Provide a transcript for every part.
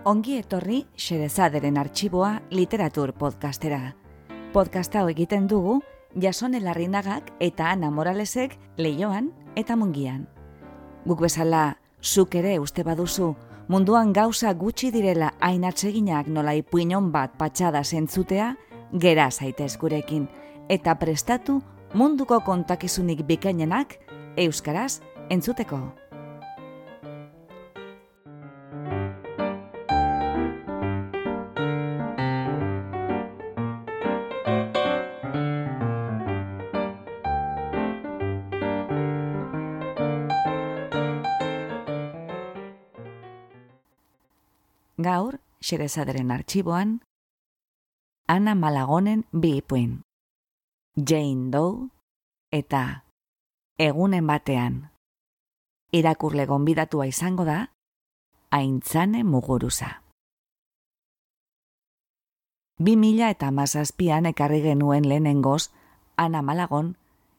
Ongi etorri Xerezaderen arxiboa literatur podcastera. Podcast hau egiten dugu Jasone Larrinagak eta Ana Moralesek leioan eta mungian. Guk bezala, zuk ere uste baduzu, munduan gauza gutxi direla hain atseginak nola ipuinon bat patxada zentzutea, gera zaitez gurekin, eta prestatu munduko kontakizunik bikainenak euskaraz entzuteko. Gaur, xerezaderen arxiboan, Ana Malagonen bi ipuin. Jane Doe eta Egunen batean. Irakurle gonbidatua izango da, Aintzane Muguruza. Bi mila eta mazazpian ekarri genuen lehenengoz Ana Malagon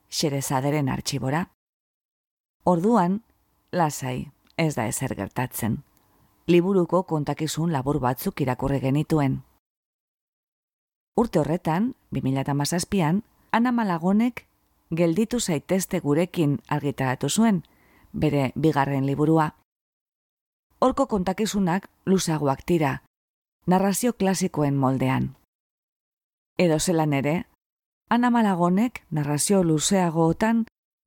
xerezaderen arxibora. Orduan, lasai, ez da ezer gertatzen liburuko kontakizun labur batzuk irakurri genituen. Urte horretan, 2008an, Ana Malagonek gelditu zaitezte gurekin argitaratu zuen, bere bigarren liburua. Horko kontakizunak luzagoak tira, narrazio klasikoen moldean. Edo zelan ere, Ana Malagonek narrazio luzeagootan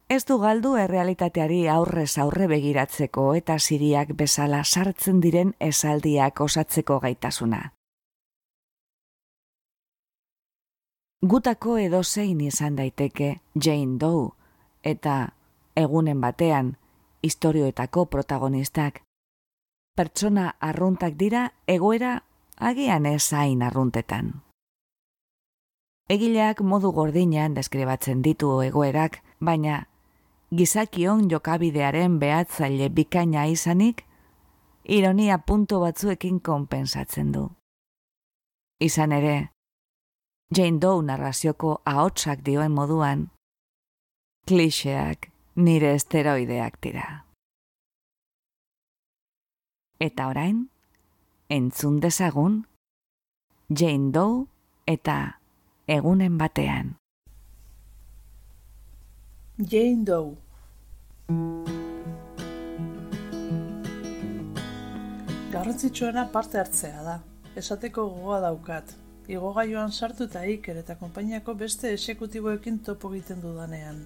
Ez du galdu errealitateari aurrez aurre begiratzeko eta siriak bezala sartzen diren esaldiak osatzeko gaitasuna. Gutako edo zein izan daiteke Jane Doe eta egunen batean historioetako protagonistak. Pertsona arruntak dira egoera agian ez hain arruntetan. Egileak modu gordinean deskribatzen ditu egoerak, baina gizakion jokabidearen behatzaile bikaina izanik, ironia punto batzuekin konpensatzen du. Izan ere, Jane Doe narrazioko ahotsak dioen moduan, klixeak nire esteroideak dira. Eta orain, entzun dezagun, Jane Doe eta egunen batean. Jane Doe Garrantzitsuena parte hartzea da. Esateko gogoa daukat. Igogailuan sartu eta iker eta konpainiako beste esekutiboekin topo egiten dudanean.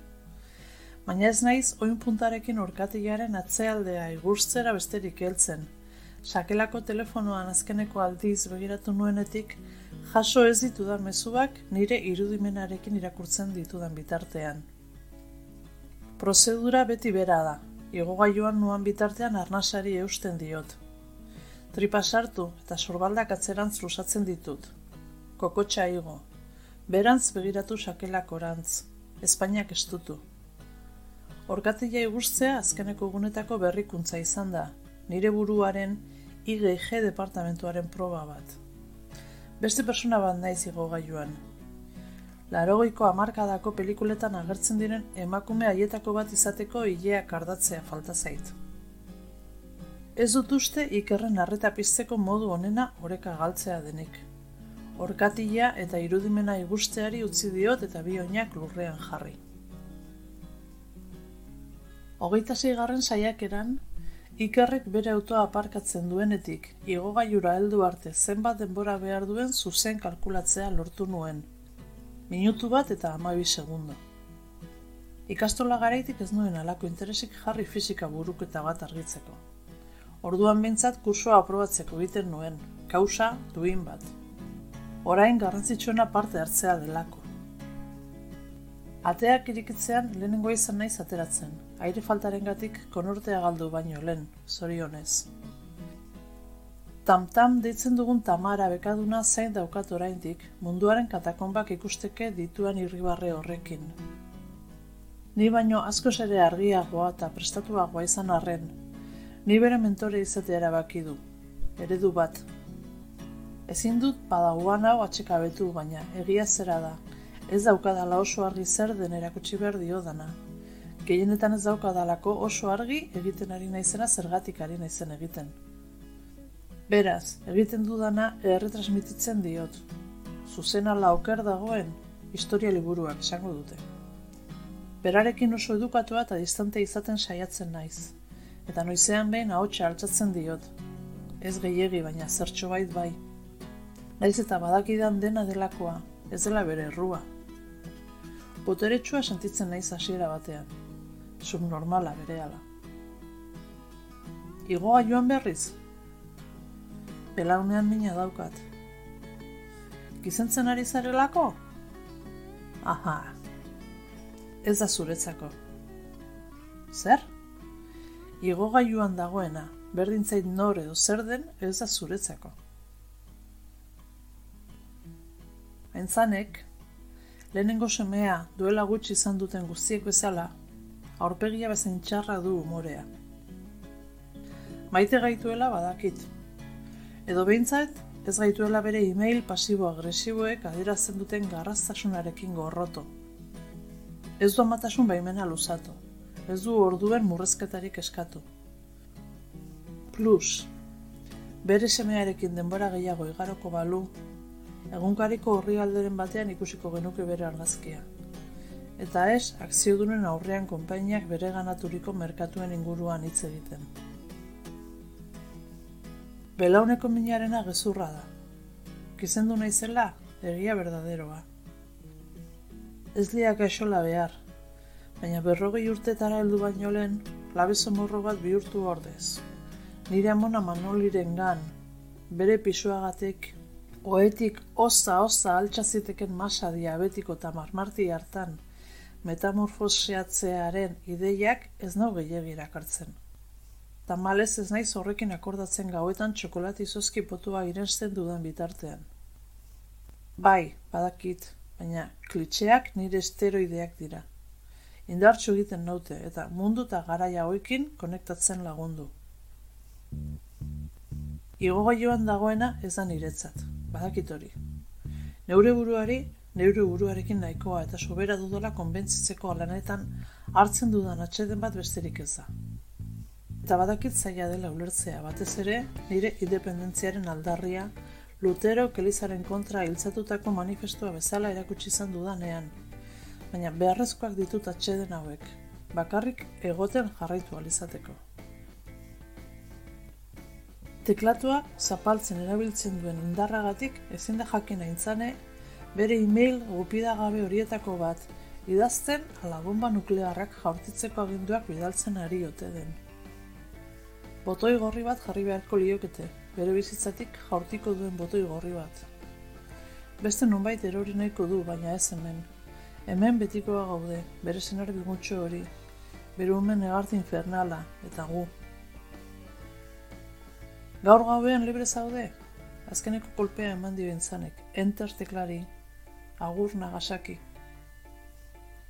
Baina ez naiz, oin puntarekin orkatilaren atzealdea igurtzera besterik heltzen. Sakelako telefonoan azkeneko aldiz begiratu nuenetik, jaso ez ditudan mezuak nire irudimenarekin irakurtzen ditudan bitartean. Prozedura beti bera da. Igogailuan nuan bitartean arnasari eusten diot. Tripa sartu eta sorbaldak atzerantz lusatzen ditut. Kokotxa igo. Berantz begiratu sakelak orantz. Espainiak estutu. Orkatila igustzea azkeneko gunetako berrikuntza izan da. Nire buruaren IGG departamentuaren proba bat. Beste persona bat naiz igogailuan, Larogoiko amarkadako pelikuletan agertzen diren emakume haietako bat izateko hilea kardatzea falta zait. Ez dut uste ikerren arreta pizteko modu onena oreka galtzea denik. Orkatila eta irudimena igusteari utzi diot eta bi oinak lurrean jarri. Hogeita zeigarren saiakeran, ikerrek bere autoa aparkatzen duenetik, igogaiura heldu arte zenbat denbora behar duen zuzen kalkulatzea lortu nuen, minutu bat eta amabi segundo. Ikastola garaitik ez nuen alako interesik jarri fizika buruketa bat argitzeko. Orduan bintzat kursoa aprobatzeko egiten nuen, kausa duin bat. Orain garrantzitsuena parte hartzea delako. Ateak irikitzean lehenengo izan naiz ateratzen, aire faltaren gatik konortea galdu baino lehen, zorionez. Tamtam deitzen dugun tamara bekaduna zain daukat oraindik munduaren katakonbak ikusteke dituan irribarre horrekin. Ni baino asko ere argiagoa eta prestatuagoa izan arren, ni bere mentore izate erabaki du, eredu bat. Ezin dut badagoan hau atxekabetu baina egia zera da, ez daukadala oso argi zer den erakutsi behar dio dana. Gehienetan ez daukadalako oso argi egiten ari naizena zergatik ari naizen egiten. Beraz, egiten dudana erretransmititzen diot. Zuzena oker dagoen, historia liburuak esango dute. Berarekin oso edukatua eta distante izaten saiatzen naiz. Eta noizean behin ahotsa altzatzen diot. Ez gehiegi baina zertxo bait bai. Naiz eta badakidan dena delakoa, ez dela bere errua. Boteretsua sentitzen naiz hasiera batean. Subnormala bere ala. Igoa joan berriz? Belaunean mina daukat. Gizentzen ari zarelako? Aha, ez da zuretzako. Zer? Igo gaiuan dagoena, berdintzait nor edo zer den, ez da zuretzako. Aintzanek, lehenengo semea duela gutxi izan duten guztiek bezala, aurpegia bezain txarra du umorea. Maite gaituela badakit. Edo behintzat, ez gaituela bere e-mail pasibo-agresiboek adierazten duten garraztasunarekin gorroto. Ez du amatasun baimena luzatu, ez du orduen murrezketarik eskatu. Plus, bere semearekin denbora gehiago igaroko balu, egunkariko horri alderen batean ikusiko genuke bere argazkia. Eta ez, akziodunen aurrean konpainiak bere ganaturiko merkatuen inguruan hitz egiten belauneko minarena gezurra da. Gizendu naizela, egia berdaderoa. Ez liak esola behar, baina berrogei urtetara heldu baino lehen, labezo morro bat bihurtu ordez. Nire amona manoliren gan, bere pisuagatik, oetik oza-oza altxaziteken masa diabetiko eta marmarti hartan, metamorfoseatzearen ideiak ez nau gehiagirak hartzen. Tamalez ez naiz horrekin akordatzen gauetan txokolati zozki potua irensten dudan bitartean. Bai, badakit, baina klitxeak nire esteroideak dira. Indartxu egiten naute eta mundu eta garaia hoekin konektatzen lagundu. Igoga joan dagoena ez da niretzat, badakit hori. Neure buruari, neure buruarekin nahikoa eta sobera dudola konbentzitzeko alanetan hartzen dudan atxeden bat besterik ez da. Eta badakit zaila dela ulertzea, batez ere, nire independentziaren aldarria, Lutero kelizaren kontra hiltzatutako manifestua bezala erakutsi izan dudanean. Baina beharrezkoak ditut atxeden hauek, bakarrik egoten jarraitu alizateko. Teklatua zapaltzen erabiltzen duen indarragatik ezin da jakin aintzane bere e-mail gupidagabe horietako bat idazten ala bomba nuklearrak jaurtitzeko aginduak bidaltzen ari ote den botoi gorri bat jarri beharko liokete, bere bizitzatik jaurtiko duen botoi gorri bat. Beste nonbait erori nahiko du, baina ez hemen. Hemen betikoa gaude, bere zenar bigutxo hori, bere umen egart infernala, eta gu. Gaur gauean libre zaude, azkeneko kolpea eman dio entzanek, enter teklari, agur nagasaki.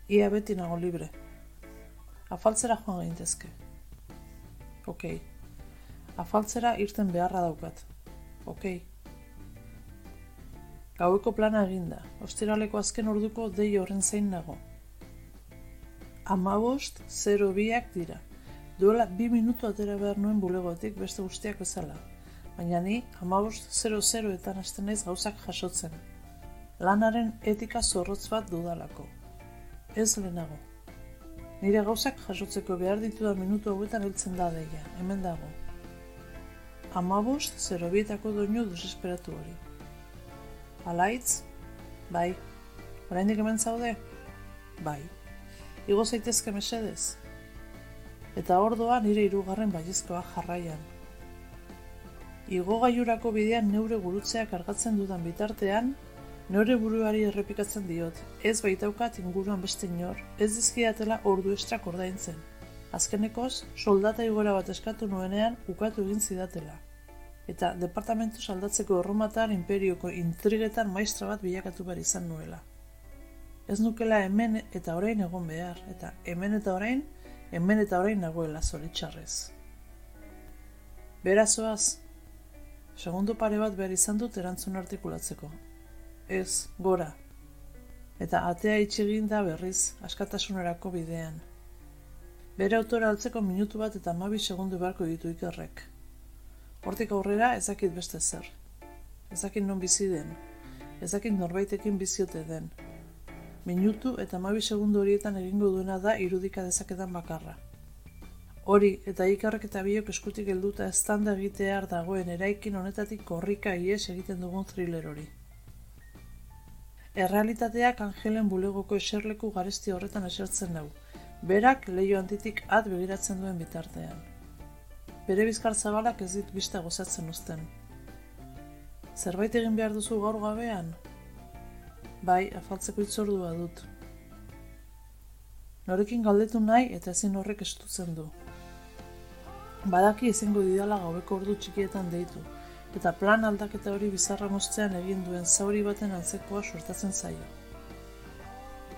Ia beti nago libre. Afaltzera joan gaintezke. Okei. Okay afaltzera irten beharra daukat. Okei. Gaueko plana eginda, ostiraleko azken orduko dei horren zein nago. Amabost, zero biak dira. Duela bi minutu atera behar nuen bulegotik beste guztiak bezala. Baina ni, amabost, zero zero eta hasten naiz gauzak jasotzen. Lanaren etika zorrotz bat dudalako. Ez lehenago. Nire gauzak jasotzeko behar dituda minutu hauetan heltzen da deia, hemen dago amabost zerobietako doinu desesperatu hori. Alaitz? Bai. Oraindik hemen zaude? Bai. Igo zaitezke mesedez? Eta ordoa nire hirugarren baiezkoa jarraian. Igo gaiurako bidean neure gurutzea kargatzen dudan bitartean, neure buruari errepikatzen diot, ez baitaukat inguruan beste inor, ez dizkiatela ordu estrak ordaintzen. Azkenekoz, soldata igora bat eskatu nuenean ukatu egin zidatela. Eta departamentu saldatzeko erromatar imperioko intrigetan maistra bat bilakatu behar izan nuela. Ez nukela hemen eta orain egon behar, eta hemen eta orain, hemen eta orain nagoela zoritxarrez. Berazoaz, segundo pare bat behar izan dut erantzun artikulatzeko. Ez, gora. Eta atea itxegin da berriz, askatasunerako bidean. Bere autora altzeko minutu bat eta mabi segundu beharko ditu ikerrek. Hortik aurrera ezakit beste zer. Ezakit non bizi den. Ezakit norbaitekin biziote den. Minutu eta mabi segundu horietan egingo duena da irudika dezaketan bakarra. Hori eta ikarrek eta biok eskutik helduta estanda egitear dagoen eraikin honetatik korrika ies egiten dugun thriller hori. Errealitateak angelen bulegoko eserleku garesti horretan esertzen dugu, berak leio antitik at begiratzen duen bitartean. Bere bizkar zabalak ez dit bista gozatzen uzten. Zerbait egin behar duzu gaur gabean? Bai, afaltzeko itzordua dut. Norekin galdetu nahi eta ezin horrek estutzen du. Badaki izango didala gaueko ordu txikietan deitu, eta plan aldaketa hori bizarra moztean egin duen zauri baten antzekoa sortatzen zaio.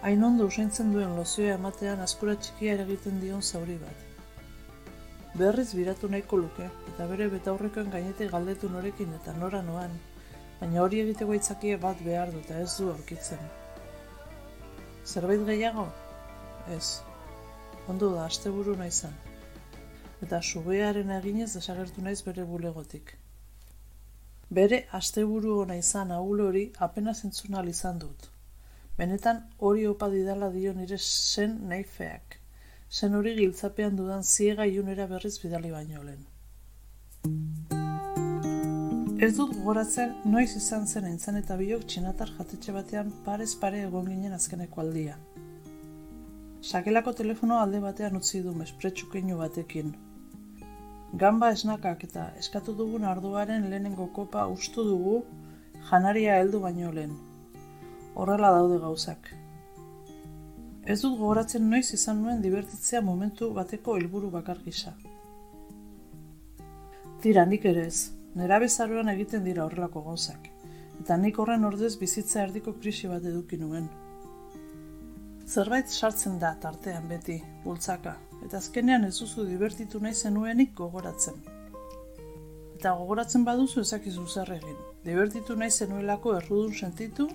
Hain ondo usaintzen duen lozioa ematean askura txikia eragiten dion zauri bat. Berriz biratu nahiko luke, eta bere betaurrekoen gainete galdetu norekin eta nora noan, baina hori egiteko itzakie bat behar dut ez du aurkitzen. Zerbait gehiago? Ez. Ondo da, asteburu naizan. Eta subearen eginez desagertu naiz bere bulegotik. Bere asteburu ona izan ahul hori apenas entzuna izan dut. Benetan hori opa didala dio nire zen nahi feak. Zen hori giltzapean dudan ziega iunera berriz bidali baino lehen. Ez dut gogoratzen noiz izan zen entzan eta biok txinatar jatetxe batean parez pare egon ginen azkeneko aldia. Sakelako telefono alde batean utzi du mespretsukenu batekin. Gamba esnakak eta eskatu dugun arduaren lehenengo kopa ustu dugu janaria heldu baino lehen horrela daude gauzak. Ez dut gogoratzen noiz izan nuen divertitzea momentu bateko helburu bakar gisa. Tira, nik ere ez, nera bezaroan egiten dira horrelako gauzak, eta nik horren ordez bizitza erdiko krisi bat eduki nuen. Zerbait sartzen da tartean beti, bultzaka, eta azkenean ez duzu divertitu nahi zenuenik gogoratzen. Eta gogoratzen baduzu ezakizu zer egin. Divertitu nahi zenuelako errudun sentitu,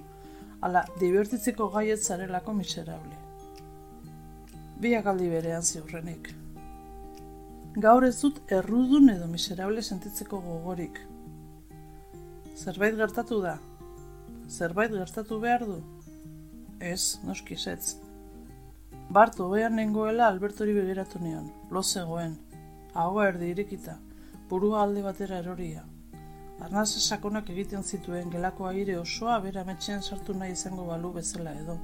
ala divertitzeko gaiet zarelako miserable. Biak aldi berean ziurrenik. Gaur ez dut errudun edo miserable sentitzeko gogorik. Zerbait gertatu da? Zerbait gertatu behar du? Ez, noski zetz. Bart, obean nengoela Albertori begiratu nion, lo zegoen. Ahoa erdi irekita, burua alde batera eroria. Arnaz sakonak egiten zituen gelako aire osoa bera metxean sartu nahi izango balu bezala edo.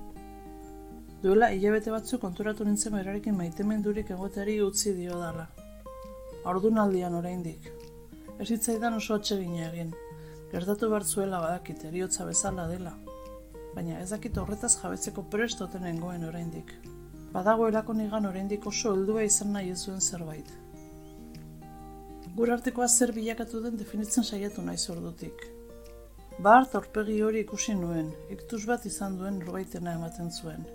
Duela hilabete batzu konturatu nintzen berarekin maitemendurik egoteari utzi dio dala. Ordun aldian oraindik. Ez hitzaidan oso atsegin egin. Gertatu behar zuela badakit, eriotza bezala dela. Baina ez dakit horretaz jabetzeko prestoten nengoen oraindik. Badagoelako nigan oraindik oso heldua izan nahi ez zuen zerbait. Gure artekoa zer bilakatu den definitzen saiatu nahi zordutik. Bart aurpegi hori ikusi nuen, iktus bat izan duen norbaitena ematen zuen.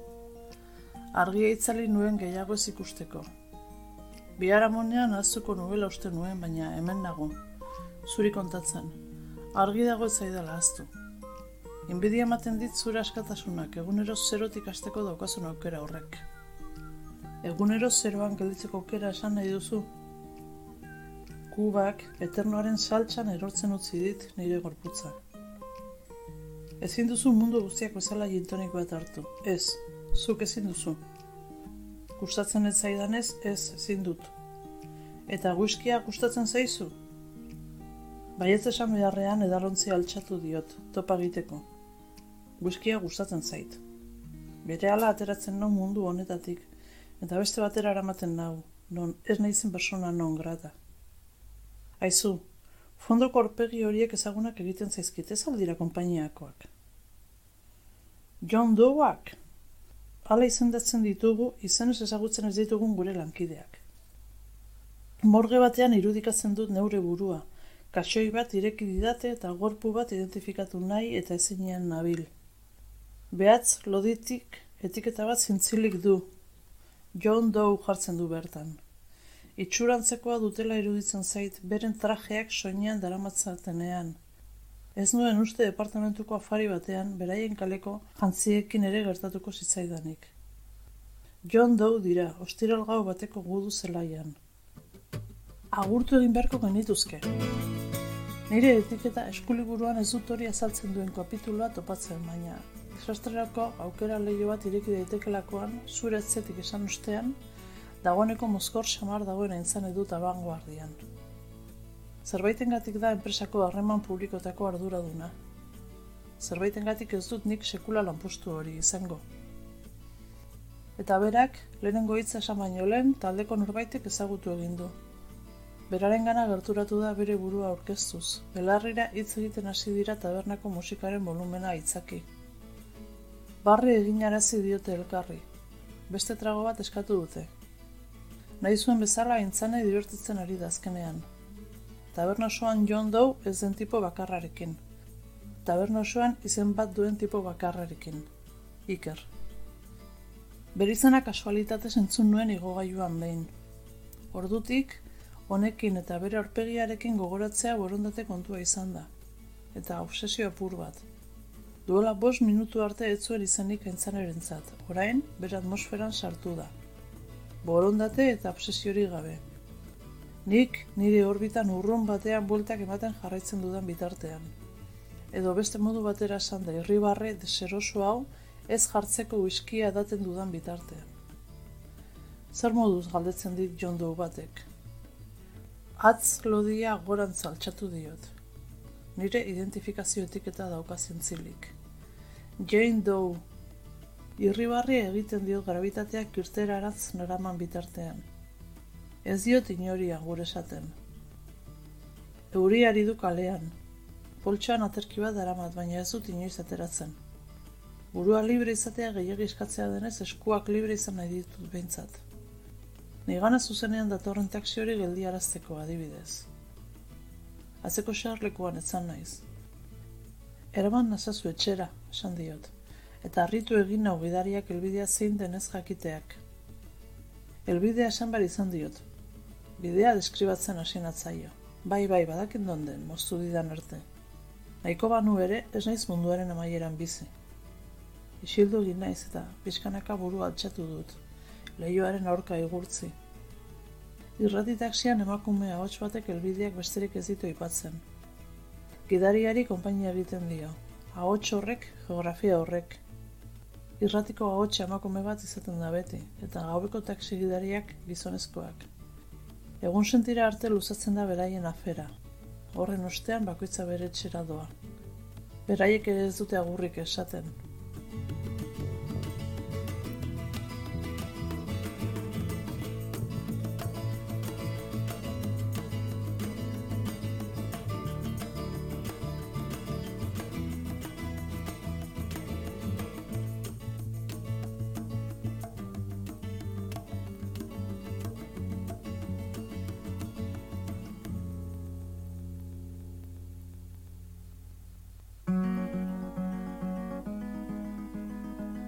Argia itzali nuen gehiago ez ikusteko. Bihar amonean azuko nubela uste nuen, baina hemen nago. Zuri kontatzen. Argi dago ez zaidala aztu. Inbidia ematen dit zure askatasunak, egunero zerotik asteko daukasun aukera horrek. Egunero zeroan gelditzeko aukera esan nahi duzu, kubak eternoaren saltsan erortzen utzi dit nire gorputza. Ezin duzu mundu guztiak bezala jintonik bat hartu. Ez, zuk ezin duzu. Gustatzen ez zaidanez, ez ezin dut. Eta guzkia gustatzen zaizu? Baietz esan beharrean edalontzi altxatu diot, topa egiteko. Guzkia gustatzen zait. Bere ala ateratzen nau mundu honetatik, eta beste batera aramaten nau, non ez naizen persona non grata. Aizu, fondoko orpegi horiek ezagunak egiten zaizkit, ez aldira konpainiakoak. John Doeak, hala izendatzen ditugu, izenez ezagutzen ez ditugun gure lankideak. Morge batean irudikatzen dut neure burua, kasoi bat ireki didate eta gorpu bat identifikatu nahi eta ezinean nabil. Behatz, loditik, etiketa bat zintzilik du. John Doe jartzen du bertan. Itxurantzekoa dutela iruditzen zait, beren trajeak soinean daramatzatenean. Ez nuen uste departamentuko afari batean, beraien kaleko jantziekin ere gertatuko zitzaidanik. John Doe dira, ostiral gau bateko gudu zelaian. Agurtu egin beharko genituzke. Nire etiketa eskuliburuan ez dut hori azaltzen duen kapituloa topatzen, baina desastrerako aukera lehio bat ireki daitekelakoan, zure esan ustean, dagoeneko mozkor xamar dagoen aintzan edut abangoardian. Zerbaitengatik da enpresako harreman publikotako arduraduna. Zerbaitengatik ez dut nik sekula lanpustu hori izango. Eta berak, lehenengo hitza esan baino lehen, taldeko norbaitek ezagutu egin du. Beraren gana gerturatu da bere burua aurkeztuz, belarrira hitz egiten hasi dira tabernako musikaren volumena aitzaki. Barri egin arazi diote elkarri. Beste trago bat eskatu dute. Nahi zuen bezala intzanei divertitzen ari dazkenean. Taberna osoan John Doe ez den tipo bakarrarekin. Taberna osoan izen bat duen tipo bakarrarekin. Iker. Berizena kasualitatez entzun nuen igogailuan behin. Ordutik, honekin eta bere aurpegiarekin gogoratzea borondate kontua izan da. Eta obsesio apur bat. Duela bost minutu arte ez zuen izanik entzaneren zat. Orain, bere atmosferan sartu da. Borondate eta obsesiori gabe. Nik nire orbitan urrun batean bueltak ematen jarraitzen dudan bitartean. Edo beste modu batera esan da irribarre deseroso hau ez jartzeko uiskia daten dudan bitartean. Zer moduz galdetzen dit John Doe batek? Atz lodia goran zaltxatu diot. Nire identifikazio etiketa dauka zientzilik. Jane Doe, irribarri egiten diot gravitateak kirtera aratz naraman bitartean. Ez diot inoria gure esaten. Euriari du kalean. Poltsoan aterki bat daramat, baina ez dut inoiz ateratzen. Burua libre izatea gehiagi eskatzea denez eskuak libre izan nahi ditut behintzat. Nigana zuzenean datorren taksi hori geldi arazteko adibidez. Atzeko xarlekuan etzan naiz. Eraman nazazu etxera, esan diot, eta harritu egin nau gidariak elbidea zein denez jakiteak. Elbidea esan bari izan diot. Bidea deskribatzen hasi natzaio. Bai, bai, badakin donden, moztu didan arte. Naiko banu ere, ez naiz munduaren amaieran bizi. Isildu egin naiz eta pixkanaka buru altxatu dut, lehioaren aurka igurtzi. Irrati taksian emakume ahots batek elbideak besterik ez ditu ipatzen. Gidariari konpainia egiten dio, ahots horrek, geografia horrek. Irratiko ahots emakume bat izaten da beti, eta gaubeko taksi gidariak gizonezkoak. Egun sentira arte luzatzen da beraien afera, horren ostean bakoitza bere txera doa. Beraiek ere ez dute agurrik esaten,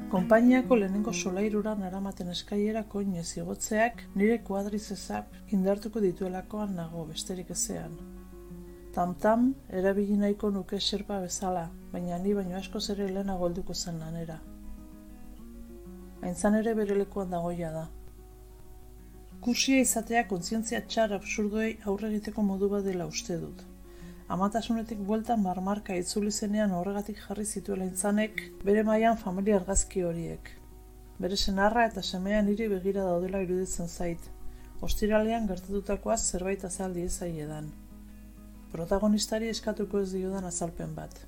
Konpainiako lehenengo solairura naramaten eskaiera koinez igotzeak nire kuadrizezak indartuko dituelakoan nago besterik ezean. Tam-tam, erabili nahiko nuke xerpa bezala, baina ni baino asko zere lehena golduko zen lanera. Aintzan ere bere lekuan dagoia da. Kursia izatea kontzientzia txar absurdoei aurre egiteko modu bat dela uste dut amatasunetik buelta marmarka itzuli zenean horregatik jarri zituela intzanek bere mailan familia argazki horiek. Bere senarra eta semea niri begira daudela iruditzen zait. Ostiralean gertatutakoa zerbait azaldi edan. Protagonistari eskatuko ez diodan azalpen bat.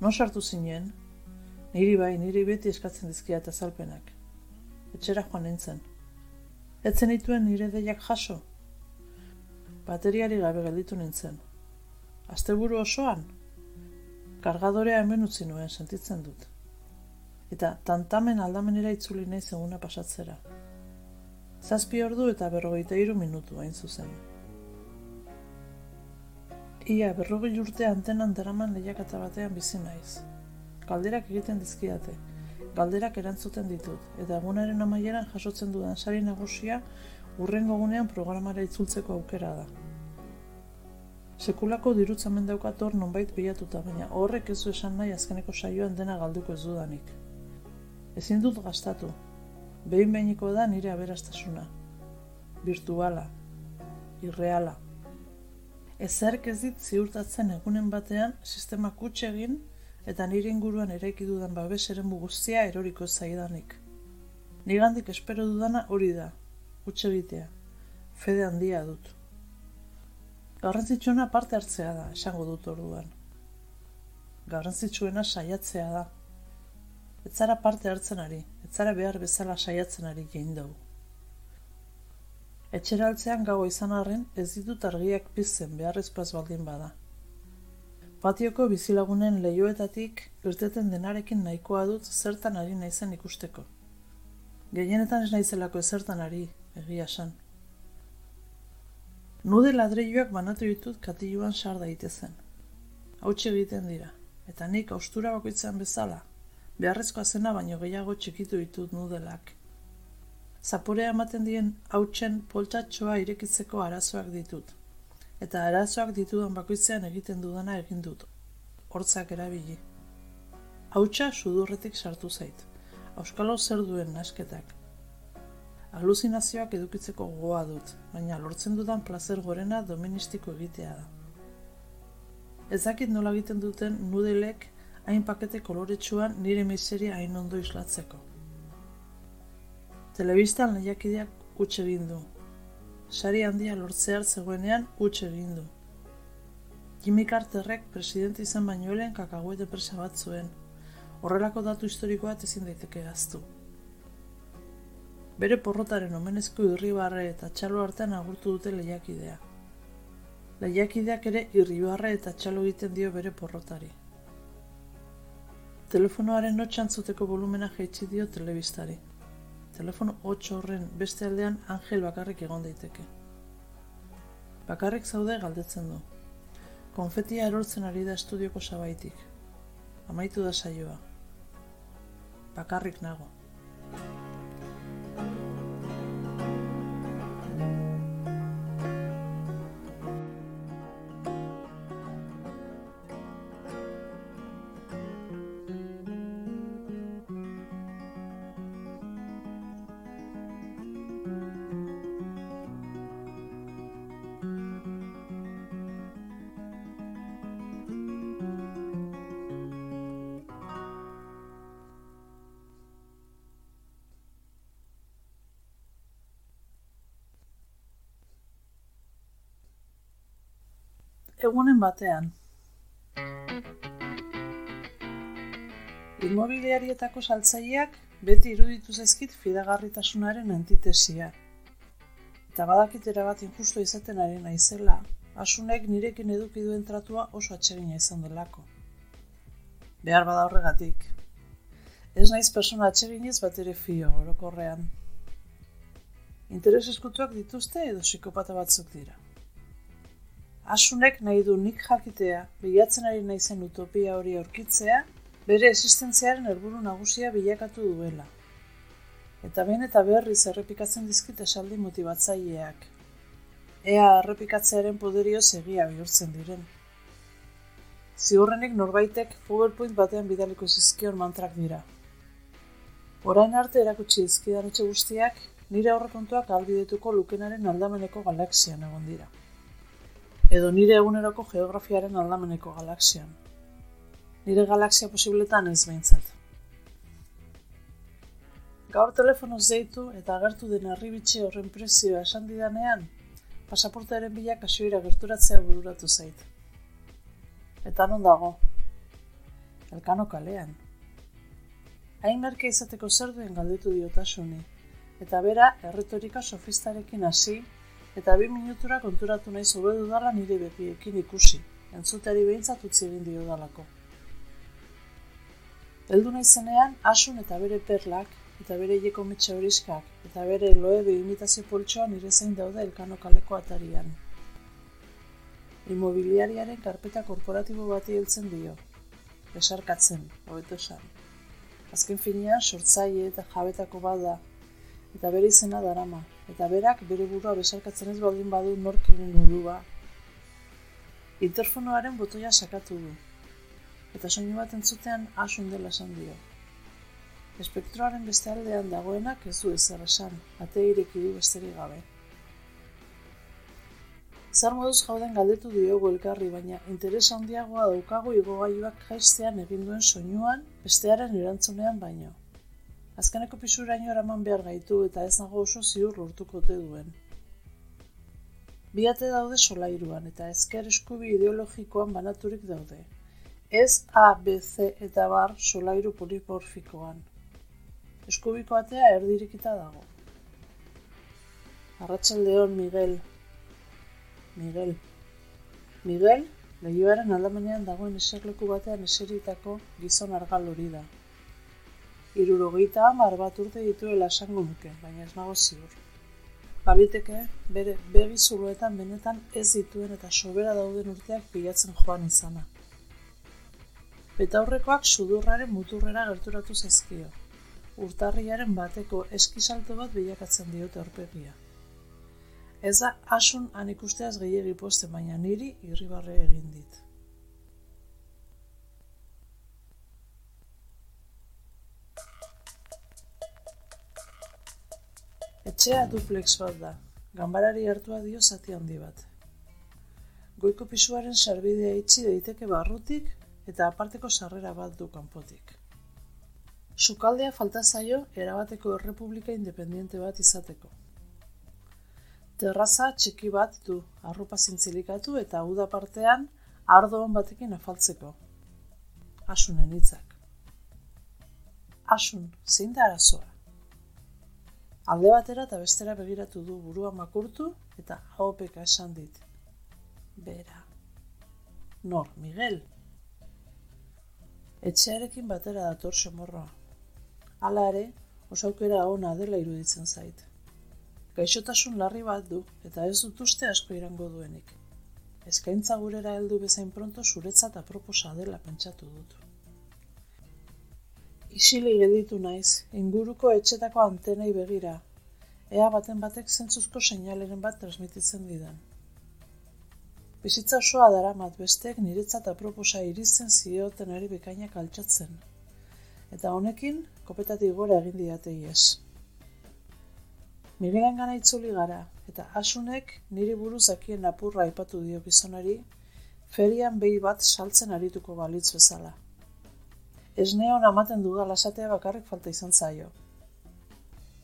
Non sartu zinen? Niri bai, niri beti eskatzen dizkiat azalpenak. Etxera joan nintzen. Etzen dituen nire deiak jaso? Bateriari gabe gelditu nintzen. Asteburu osoan, kargadorea hemen utzi nuen sentitzen dut. Eta tantamen aldamenera itzuli nahi zeguna pasatzera. Zazpi ordu eta berrogeita iru minutu hain zuzen. Ia berrogei urte antenan deraman lehiakata batean bizi naiz. Galderak egiten dizkiate, galderak erantzuten ditut, eta egunaren amaieran jasotzen dudan sari nagusia urrengo gunean programara itzultzeko aukera da. Sekulako dirutzamen daukat hor nonbait bilatuta, baina horrek ez du esan nahi azkeneko saioan dena galduko ez dudanik. Ezin dut gastatu. Behin behiniko da nire aberastasuna. Virtuala. Irreala. Ezerk ez dit ziurtatzen egunen batean sistema kutxe egin eta nire inguruan eraiki dudan babes eren guztia eroriko zaidanik. Nigandik espero dudana hori da, kutxe egitea, fede handia dut. Garrantzitsuena parte hartzea da, esango dut orduan. Garrantzitsuena saiatzea da. Ez zara parte hartzen ari, ez zara behar bezala saiatzen ari gein dugu. Etxeraltzean gau izan arren ez ditut argiak pizzen beharrezpaz baldin bada. Patioko bizilagunen lehioetatik irteten denarekin nahikoa dut zertan ari naizen ikusteko. Gehienetan ez naizelako ezertan ari, egia san. Nude ladreioak banatu ditut katiluan sar daitezen. Hautsi egiten dira, eta nik austura bakoitzan bezala, beharrezkoa zena baino gehiago txikitu ditut nudelak zaporea ematen dien hautsen poltatxoa irekitzeko arazoak ditut. Eta arazoak ditudan bakoitzean egiten dudana egin dut. Hortzak erabili. Hautsa sudurretik sartu zait. Auskalo zer duen nasketak. Aluzinazioak edukitzeko goa dut, baina lortzen dudan plazer gorena doministiko egitea da. Ezakit nola egiten duten nudelek hain pakete koloretsuan nire miseria hain ondo islatzeko. Telebistan lehiakideak utxe egin du. Sari handia lortzear zegoenean utxe egin du. Jimmy Carterrek presidente izan bainoelen kakagoete presa bat zuen. Horrelako datu historikoa ezin daiteke gaztu. Bere porrotaren omenezko irribarre eta txalo artean agurtu dute lehiakidea. Lehiakideak ere irribarre eta txalo egiten dio bere porrotari. Telefonoaren notxantzuteko volumena jaitsi dio telebistari telefono 8 horren beste aldean Angel bakarrik egon daiteke. Bakarrik zaude galdetzen du. Konfetia erortzen ari da estudioko sabaitik. Amaitu da saioa. Bakarrik nago. Egunen batean. Inmobiliarietako saltzaileak beti iruditu zaizkit fidagarritasunaren antitesia. Eta badakitera bat injusto izaten ari naizela, asunek nirekin eduki duen tratua oso atsegina izan delako. Behar bada horregatik. Ez naiz persona atseginez bat ere fio, orokorrean. Interes eskutuak dituzte edo psikopata batzuk dira. Asunek nahi du nik jakitea, bilatzen ari naizen utopia hori aurkitzea, bere existentziaren helburu nagusia bilakatu duela. Eta behin eta berriz errepikatzen dizkit esaldi motibatzaileak. Ea errepikatzearen poderio egia bihurtzen diren. Ziurrenik norbaitek PowerPoint batean bidaliko zizkion mantrak dira. Orain arte erakutsi dizkidan etxe guztiak, nire aurrekontuak albidetuko lukenaren aldameneko galaxian egon dira edo nire eguneroko geografiaren aldameneko galaxian. Nire galaxia posibletan ez behintzat. Gaur telefonoz deitu eta agertu den arribitxe horren prezioa esan didanean, pasaportearen bila kasioira gerturatzea bururatu zait. Eta non dago? Elkano kalean. Hain merke izateko zer duen galdetu diotasuni, eta bera erretorika sofistarekin hasi eta bi minutura konturatu nahi zobe dudala nire bepiekin ikusi, entzuteri behintzat utzi egin dio dalako. Eldu nahi asun eta bere perlak, eta bere hieko mitxe horiskak, eta bere loe imitazio poltsoa nire zein daude elkano kaleko atarian. Immobiliariaren karpeta korporatibo bati heltzen dio, besarkatzen, hobeto esan. Azken finean, sortzaile eta jabetako bada, eta bere izena darama, eta berak bere burua besarkatzen ez baldin badu nork egin ba. Interfonoaren botoia sakatu du, eta soinu bat entzutean asun dela esan dio. Espektroaren beste aldean dagoenak ez du ezer esan, ate ireki du besterik gabe. Zer moduz gauden galdetu diogu elkarri, baina interes handiagoa daukagu igogailuak jaiztean egin duen soinuan, bestearen erantzunean baino. Azkeneko pisuraino eraman behar gaitu eta ez nago oso ziur lortukote duen. Biate daude solairuan eta ezker eskubi ideologikoan banaturik daude. Ez A, B, C eta bar solairu poliporfikoan. Eskubiko atea erdirikita dago. Arratxaldeon, Miguel, Miguel. Miguel, lehioaren aldamenean dagoen eserleku batean eseritako gizon argal hori da. Irurogeita hamar bat urte dituela esango nuke, baina ez nago ziur. Baliteke, bere begi zuloetan benetan ez dituen eta sobera dauden urteak bilatzen joan izana. Betaurrekoak sudurraren muturrera gerturatu zaizkio. Urtarriaren bateko eskisalto bat bilakatzen diote aurpegia. Ez da asun han ikusteaz gehiagi poste, baina niri irribarre egin dit. Etxea duplex bat da, ganbarari hartua dio zati handi bat. Goiko pisuaren sarbidea itxi daiteke barrutik eta aparteko sarrera bat du kanpotik. Sukaldea falta zaio erabateko errepublika independiente bat izateko. Terraza txiki bat du, arropa zintzilikatu eta uda partean ardo hon batekin afaltzeko. Asunen hitzak. Asun, zein da arazoa? Alde batera eta bestera begiratu du burua makurtu eta haopeka esan dit. Bera. Nor, Miguel? Etxearekin batera dator somorroa. Hala ere, osaukera ona dela iruditzen zait gaixotasun larri bat du eta ez dut uste asko irango duenik. Eskaintza gurera heldu bezain pronto zuretzat aproposa dela pentsatu dut. Isili gelditu naiz, inguruko etxetako antenei begira, ea baten batek zentzuzko seinaleren bat transmititzen didan. Bizitza osoa daramat bestek niretzat aproposa irizen zioten ari bekainak altxatzen. Eta honekin, kopetatik gora egin diatei ez. Miguelen gana itzuli gara, eta asunek niri buruz dakien apurra aipatu dio gizonari, ferian behi bat saltzen arituko balitz bezala. Ez neon amaten duda lasatea bakarrik falta izan zaio.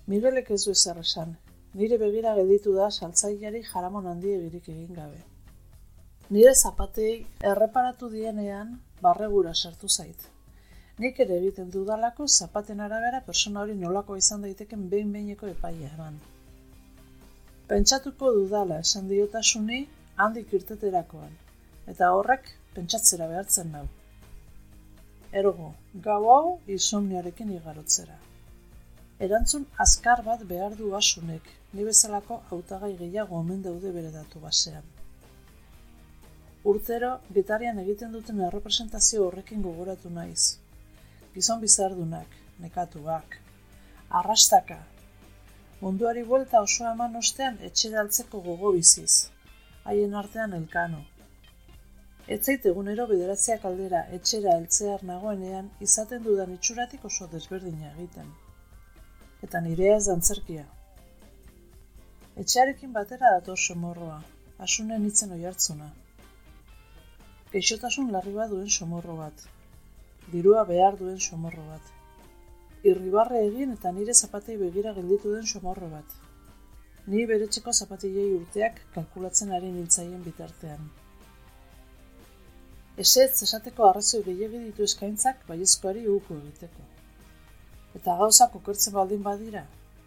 Miguelek ez du ezer esan, nire begira gelditu da saltzaileari jaramon handi egirik egin gabe. Nire zapatei erreparatu dienean barregura sartu zait. Nik ere egiten dudalako zapaten arabera persona hori nolako izan daiteken behin behineko epaia eman. Pentsatuko dudala esan diotasuni handik irteterakoan, eta horrek pentsatzera behartzen nau. Ergo, gau hau izomniarekin igarotzera. Erantzun azkar bat behar du asunek, ni bezalako hautagai gehiago omen daude bere datu basean. Urtero, gitarian egiten duten errepresentazio horrekin gogoratu naiz, gizon bizardunak, nekatuak, arrastaka, munduari buelta oso eman ostean etxera altzeko gogo biziz, haien artean elkano. Etzait egunero bideratzeak aldera etxera eltzear nagoenean izaten dudan itxuratik oso desberdina egiten. Eta nirea ez dantzerkia. Etxearekin batera dator somorroa, asunen itzen oi hartzuna. Geixotasun larri bat duen somorro bat, dirua behar duen somorro bat. Irribarre egin eta nire zapatei begira gelditu den somorro bat. Ni beretxeko zapatilei urteak kalkulatzen ari nintzaien bitartean. Esetz esateko arrazoi gehiagi ditu eskaintzak baiezkoari uko egiteko. Eta gauza kokertzen baldin badira,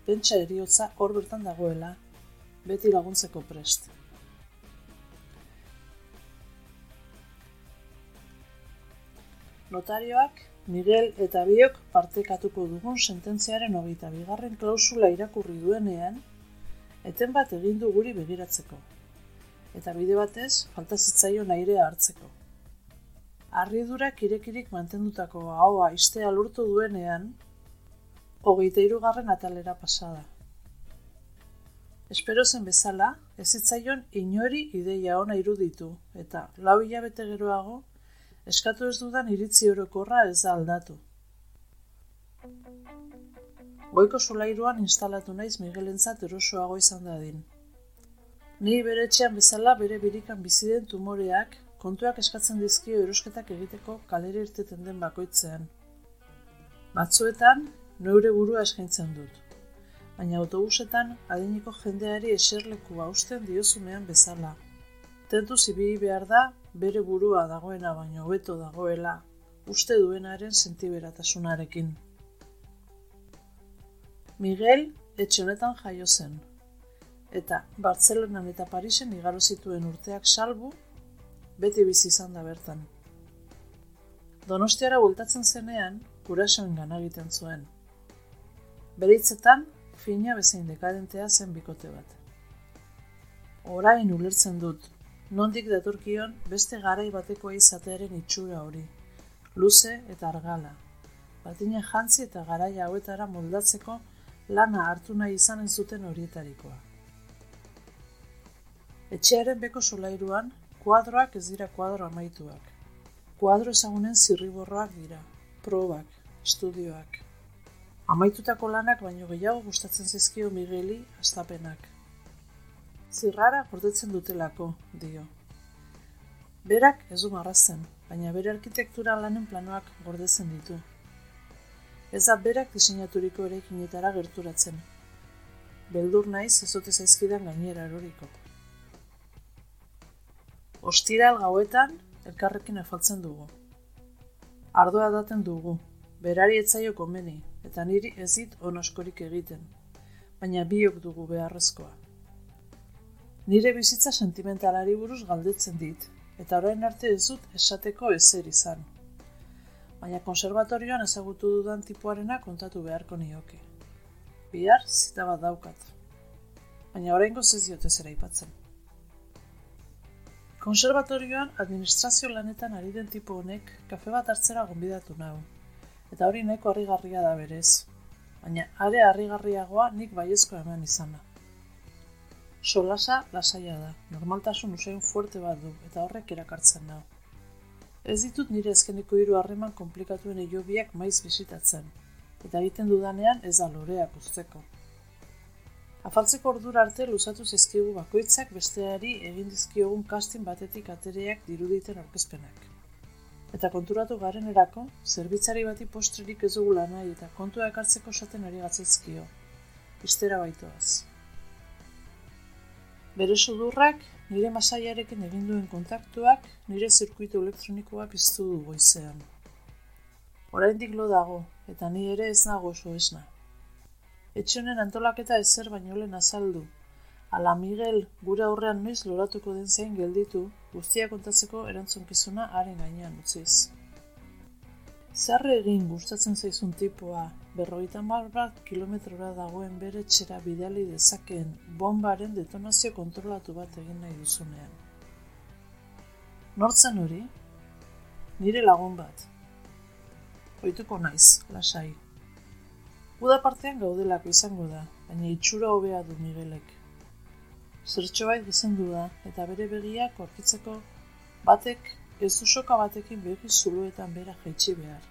pentsa eriotza hor bertan dagoela, beti laguntzeko prest. Notarioak, Miguel eta biok partekatuko dugun sententziaren hogeita bigarren klausula irakurri duenean, eten bat egin du guri begiratzeko. Eta bide batez, falta zitzaion airea hartzeko. Arridura kirekirik mantendutako ahoa istea lurtu duenean, hogeita irugarren atalera pasada. Espero zen bezala, ez zitzaion inori ideia ona iruditu, eta lau hilabete geroago, eskatu ez dudan iritzi orokorra ez da aldatu. Goiko solairuan instalatu naiz Miguelentzat erosoago izan dadin. Ni bere etxean bezala bere birikan bizi den tumoreak kontuak eskatzen dizkio erosketak egiteko kalera irteten den bakoitzean. Batzuetan, neure burua eskaintzen dut. Baina autobusetan, adiniko jendeari eserleku hausten diozunean bezala. Tentu zibiri behar da, bere burua dagoena baino hobeto dagoela, uste duenaren sentiberatasunarekin. Miguel etxe honetan jaio zen, eta Bartzelonan eta Parisen igaro zituen urteak salbu, beti bizi izan da bertan. Donostiara bultatzen zenean, kurasoen gana egiten zuen. Beritzetan, fina bezein dekadentea zen bikote bat. Orain ulertzen dut, nondik datorkion beste garai bateko izatearen itxura hori, luze eta argala, batine jantzi eta garaia hauetara moldatzeko lana hartu nahi izanen zuten horietarikoa. Etxearen beko solairuan, kuadroak ez dira kuadro amaituak. Kuadro ezagunen zirriborroak dira, probak, estudioak. Amaitutako lanak baino gehiago gustatzen zizkio Migueli astapenak. Zirrara gordetzen dutelako, dio. Berak ez du marrazen, baina bere arkitektura lanen planoak gordetzen ditu. Ez da berak diseinaturiko eraikinetara gerturatzen. Beldur naiz ez dute zaizkidan gainera eroriko. Ostiral gauetan elkarrekin afaltzen dugu. Ardoa daten dugu, berari etzaio komeni, eta niri ez dit onoskorik egiten, baina biok dugu beharrezkoa. Nire bizitza sentimentalari buruz galdetzen dit, eta orain arte ez dut esateko ezer izan. Baina konservatorioan ezagutu dudan tipuarena kontatu beharko nioke. Bihar zita bat daukat. Baina oraingo ez diote zera ipatzen. Konservatorioan administrazio lanetan ari den tipo honek kafe bat hartzera gonbidatu nau. Eta hori neko harrigarria da berez. Baina are harrigarriagoa nik baiezko eman izana. Solasa lasaia da, normaltasun usain fuerte bat du, eta horrek erakartzen nau. Ez ditut nire ezkeniko hiru harreman komplikatuen eiobiak maiz bisitatzen, eta egiten dudanean ez da loreak usteko. Afaltzeko ordura arte luzatu zizkigu bakoitzak besteari egin dizkiogun kastin batetik atereak diruditen aurkezpenak. Eta konturatu garen erako, zerbitzari bati postrerik ez dugu nahi eta kontua ekartzeko esaten ari gatzaizkio. Istera baitoaz. Bere sudurrak, nire masaiarekin egin duen kontaktuak, nire zirkuitu elektronikoa piztu du goizean. Oraindik lo dago, eta ni ere ez nago oso esna. Etxonen antolaketa ezer baino lehen azaldu. Ala Miguel gure aurrean noiz loratuko den zein gelditu, guztia kontatzeko erantzunkizuna haren gainean utziz. Zer egin gustatzen zaizun tipoa, berroita mar bat kilometrora dagoen bere txera bidali dezakeen bombaren detonazio kontrolatu bat egin nahi duzunean. Nortzen hori? Nire lagun bat. Oituko naiz, lasai. Uda partean gaudelako izango da, baina itxura hobea du Miguelek. Zertxo bait gizendu da, eta bere begiak orkitzeko batek ez soka batekin begi zuluetan bera jaitsi behar.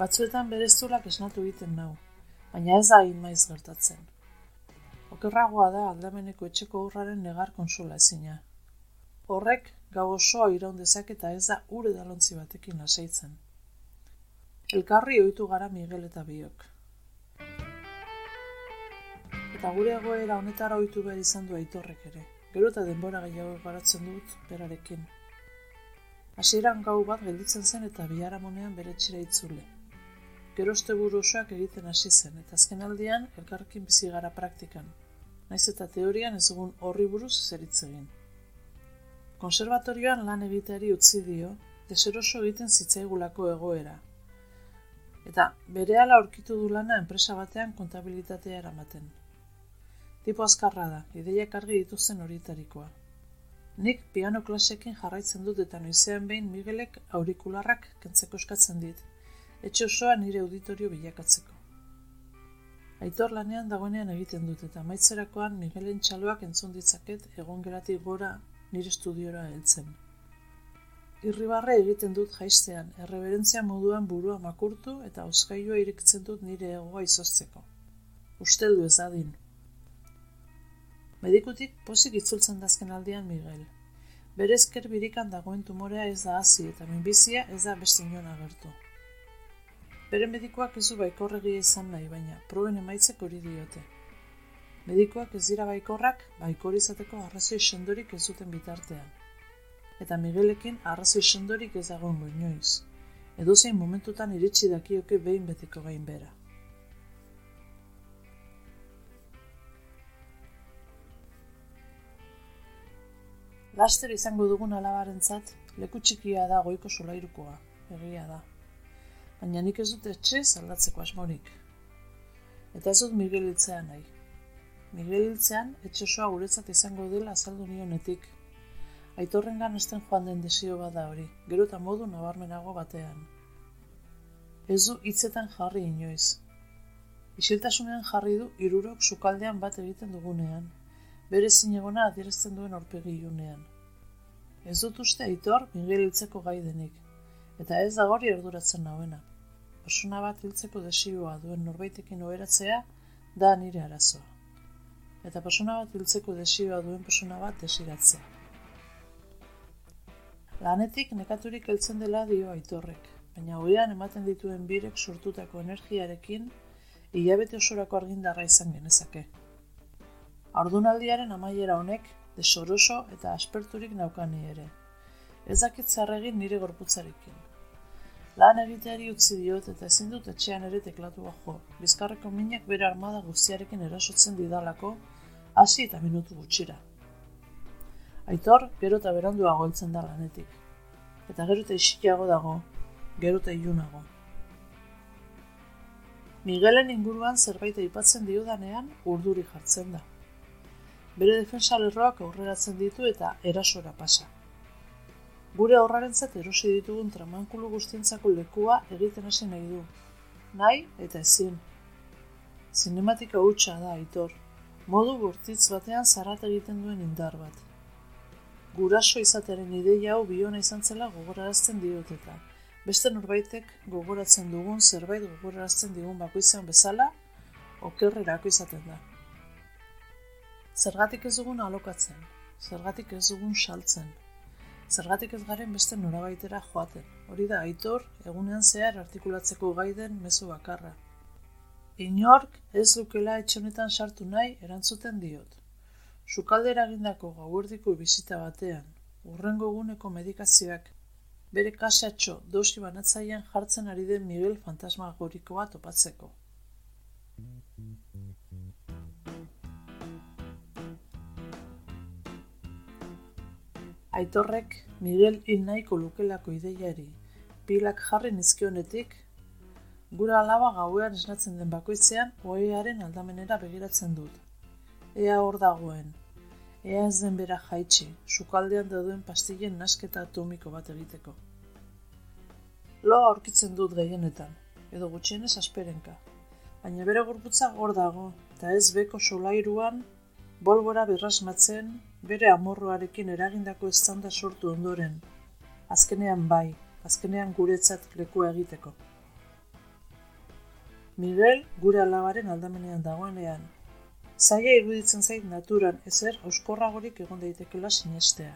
Batzuetan bereztulak esnatu egiten nau, baina ez da maiz gertatzen. Okerragoa da aldameneko etxeko urraren negar konsola ezina. Horrek gau osoa iraun dezak eta ez da ure dalontzi batekin lasaitzen. Elkarri ohitu gara Miguel eta biok eta gure egoera honetara ohitu behar izan du aitorrek ere. Gero eta denbora gehiago garatzen dut berarekin. Hasieran gau bat gelditzen zen eta biharamonean bere txira itzule. Gero buru osoak egiten hasi zen eta azken aldian elkarrekin bizi gara praktikan. Naiz eta teorian ez egun horri buruz zeritz egin. Konservatorioan lan egiteari utzi dio, deseroso egiten zitzaigulako egoera. Eta bere ala aurkitu du lana enpresa batean kontabilitatea eramaten. Tipo azkarra da, ideiak argi dituzten horietarikoa. Nik piano klasekin jarraitzen dut eta noizean behin Miguelek aurikularrak kentzeko eskatzen dit, etxe osoa nire auditorio bilakatzeko. Aitor lanean dagoenean egiten dut eta maitzerakoan Miguelen txaloak entzun ditzaket egon geratik gora nire estudiora heltzen. Irribarre egiten dut jaistean, erreberentzia moduan burua makurtu eta oskailua irikitzen dut nire egoa izozteko. Uste du ez adin, Medikutik pozik itzultzen dazken aldian Miguel. Bere esker birikan dagoen tumorea ez da hasi eta minbizia ez da beste inon agertu. Bere medikoak ez du baikorregi izan nahi, baina proben emaitzek hori diote. Medikoak ez dira baikorrak, baikor izateko arrazoi sendorik ez duten bitartean. Eta Miguelekin arrazoi sendorik ez dagoen inoiz. Edo zein momentutan iritsi dakioke behin betiko gain bera. Laster izango dugun alabarentzat, leku txikia da goiko solairukoa, egia da. Baina nik ez dut etxe zaldatzeko asmorik. Eta ez dut Miguel hiltzean nahi. Miguel hiltzean, etxe guretzat izango dela azaldu nionetik. Aitorren gan esten joan den desio bada hori, gero eta modu nabarmenago batean. Ez du hitzetan jarri inoiz. Isiltasunean jarri du irurok sukaldean bat egiten dugunean, bere zinegona adierazten duen orpegi iunean. Ez dut uste aitor Miguel hiltzeko gai denik, eta ez da gori erduratzen nauena. Persona bat hiltzeko desioa duen norbaitekin oheratzea da nire arazoa. Eta persona bat hiltzeko desioa duen persona bat desiratzea. Lanetik nekaturik heltzen dela dio aitorrek, baina hoian ematen dituen birek sortutako energiarekin hilabete osorako argindarra izan genezake. Ardunaldiaren amaiera honek, desoroso eta asperturik naukani ere. Ez dakit zarregin nire gorputzarekin. Lan egiteari utzi diot eta ezin dut etxean ere teklatu jo. Bizkarreko minak bere armada guztiarekin erasotzen didalako, hasi eta minutu gutxira. Aitor, gero eta beranduago heltzen da lanetik. Eta gero eta isikiago dago, gero eta ilunago. Miguelen inguruan zerbait aipatzen diodanean urduri jartzen da bere defensa lerroak aurreratzen ditu eta erasora pasa. Gure aurrarentzat erosi ditugun tramankulu guztientzako lekua egiten hasi nahi du. Nahi eta ezin. Zinematika hutsa da, aitor. Modu bortitz batean zarat egiten duen indar bat. Guraso izatearen ideia hau biona izan zela gogorarazten dioteta. Beste norbaitek gogoratzen dugun zerbait gogorarazten digun bakoizan bezala, okerrerako izaten da. Zergatik ez dugun alokatzen, zergatik ez dugun saltzen, zergatik ez garen beste norabaitera joaten. Hori da, aitor, egunean zehar artikulatzeko gaiden mezu bakarra. Inork ez lukela etxonetan sartu nahi erantzuten diot. Sukaldera gindako gauerdiko bizita batean, urrengo eguneko medikazioak, bere kasatxo dosi banatzaian jartzen ari den Miguel fantasma gorikoa topatzeko. Aitorrek Miguel hil nahiko lukelako ideiari pilak jarri nizkionetik, gura alaba gauean esnatzen den bakoitzean oearen aldamenera begiratzen dut. Ea hor dagoen, ea ez den bera jaitsi, sukaldean dauduen pastillen nasketa atomiko bat egiteko. Loa aurkitzen dut gehienetan, edo gutxienez asperenka. Baina bere gorputza hor dago, eta ez beko solairuan, bolbora berrasmatzen, bere amorroarekin eragindako estanda sortu ondoren, azkenean bai, azkenean guretzat lekua egiteko. Miguel gure alabaren aldamenean dagoenean, zaila iruditzen zait naturan ezer oskorragorik egon daitekela sinestea.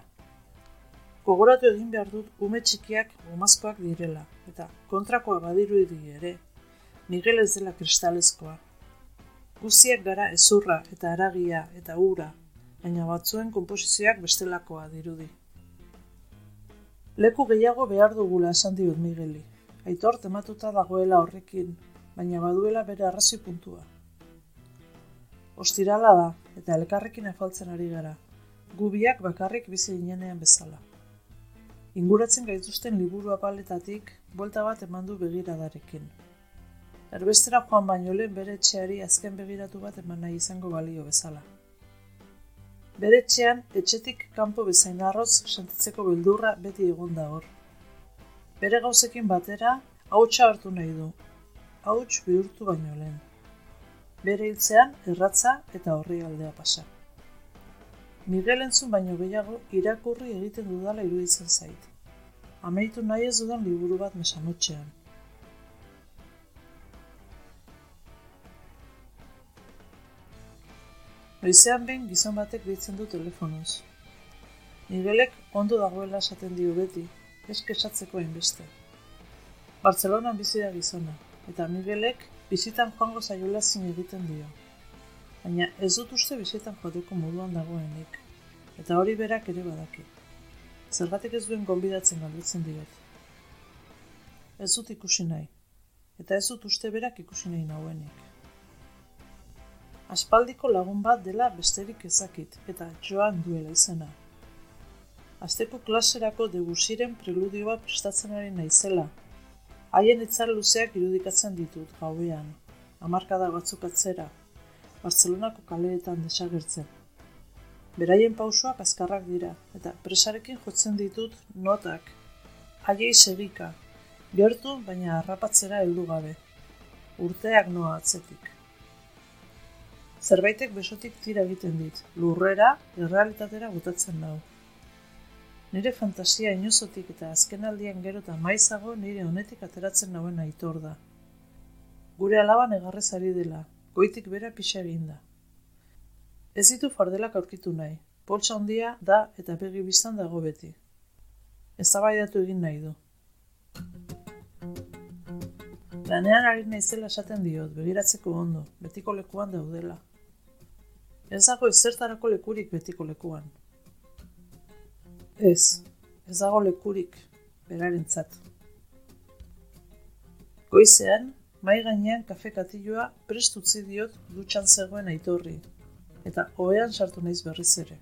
Gogoratu egin behar dut ume txikiak gomazkoak direla, eta kontrakoa badiru ere, Miguel ez dela kristalezkoa. Guztiak gara ezurra eta aragia eta ura baina batzuen konposizioak bestelakoa dirudi. Leku gehiago behar dugula esan diot Migueli. Aitor tematuta dagoela horrekin, baina baduela bere arrazi puntua. Ostirala da, eta elkarrekin afaltzen ari gara. Gubiak bakarrik bizi inenean bezala. Inguratzen gaituzten liburu apaletatik, buelta bat eman du begiradarekin. Erbestera joan baino lehen bere etxeari azken begiratu bat eman nahi izango balio bezala. Bere etxean, etxetik kanpo bezain arroz sentitzeko bildurra beti egon da hor. Bere gauzekin batera, hautsa hartu nahi du. Hauts bihurtu baino lehen. Bere hiltzean, erratza eta horri aldea pasa. Miguel entzun baino gehiago irakurri egiten dudala iruditzen zait. Ameitu nahi ez dudan liburu bat mesanotxean. Noizean behin gizon batek ditzen du telefonoz. Miguelek ondo dagoela esaten dio beti, ez kesatzeko hainbeste. Bartzelonan bizi da gizona, eta Miguelek bizitan joango zaiola zin egiten dio. Baina ez dut uste bizitan joateko moduan dagoenik, eta hori berak ere badaki. Zergatik ez duen gonbidatzen galdetzen diot. Ez dut ikusi nahi, eta ez dut uste berak ikusi nahi nauenik. Aspaldiko lagun bat dela besterik ezakit, eta joan duela izena. Azteko klaserako degusiren preludioa prestatzen ari naizela. Haien itzar luzeak irudikatzen ditut, gauean. Amarkada batzuk atzera. Barcelonako kaleetan desagertzen. Beraien pausoak azkarrak dira, eta presarekin jotzen ditut notak. Haiei segika. Gertu, baina harrapatzera heldu gabe. Urteak noa atzetik. Zerbaitek besotik tira egiten dit, lurrera, errealitatera gutatzen nau. Nire fantasia inozotik eta azken aldian gero eta maizago nire honetik ateratzen nauen aitor da. Gure alaban egarrez ari dela, goitik bera pixa egin da. Ez ditu fardelak aurkitu nahi, poltsa handia da eta begi biztan dago beti. Ez egin nahi du. Lanean ari naizela esaten diot, begiratzeko ondo, betiko lekuan daudela. Ez dago ezertarako lekurik betiko lekuan. Ez, ez dago lekurik berarentzat. Goizean, mai gainean kafe katilloa prest utzi diot dutxan zegoen aitorri, eta hoean sartu naiz berriz ere.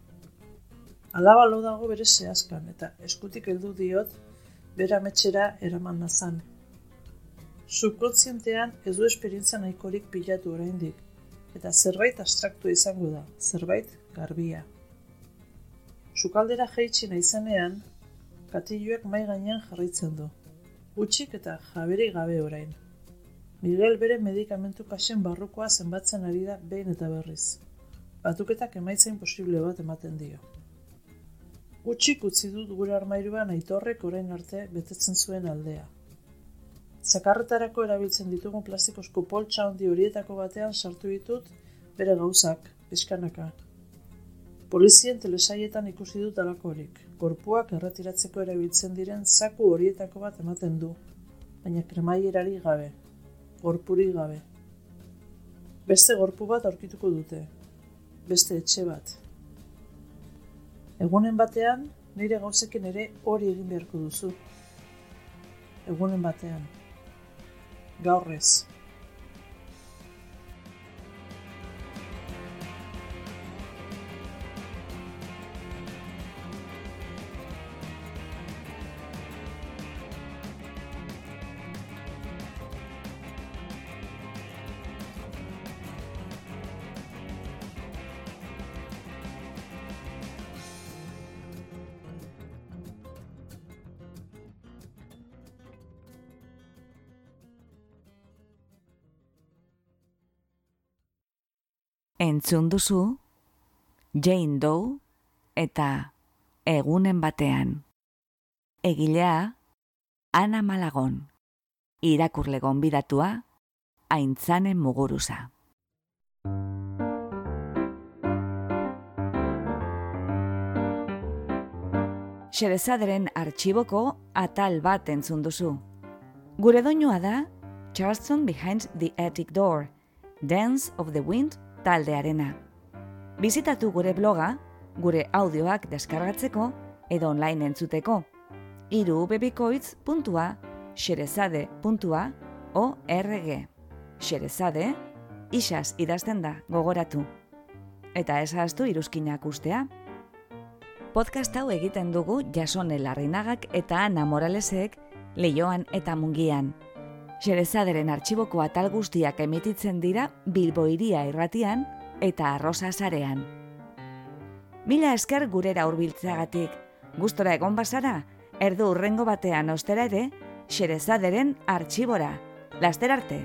Alaba lo dago bere zehazkan, eta eskutik heldu diot bera metxera eraman nazan. Subkontzientean ez du esperientzia nahikorik pilatu oraindik, eta zerbait abstraktu izango da, zerbait garbia. Sukaldera jaitsi naizenean, katilloek mai gainean jarraitzen du. Utxik eta jaberi gabe orain. Miguel bere medikamentu kasen barrukoa zenbatzen ari da behin eta berriz. Batuketak emaitzain posible bat ematen dio. Utxik utzi dut gure armairuan aitorrek orain arte betetzen zuen aldea. Zakarretarako erabiltzen ditugun plastikozko poltsa handi horietako batean sartu ditut bere gauzak, pizkanaka. Polizien telesaietan ikusi dut alakorik. Gorpuak erretiratzeko erabiltzen diren zaku horietako bat ematen du, baina kremaierari gabe, gorpuri gabe. Beste gorpu bat aurkituko dute, beste etxe bat. Egunen batean, nire gauzekin ere hori egin beharko duzu. Egunen batean gaur Entzun duzu, Jane Doe eta Egunen batean. Egilea, Ana Malagon. Irakurle gonbidatua, Aintzane Muguruza. Xerezaderen artxiboko atal bat entzun duzu. Gure doinua da Charleston Behind the Attic Door, Dance of the Wind taldearena. Bizitatu gure bloga, gure audioak deskargatzeko edo online entzuteko. Iru xerezade.org Xerezade, isaz idazten da gogoratu. Eta ezaztu iruzkinak ustea. Podcast hau egiten dugu jasone larrinagak eta Ana Moralesek leioan eta mungian. Xerezaderen artxiboko atal guztiak emititzen dira Bilboiria irratian eta Arrosa sarean. Mila esker gurera hurbiltzeagatik. Gustora egon bazara, erdu urrengo batean ostera ere, Xerezaderen artxibora. Laster arte!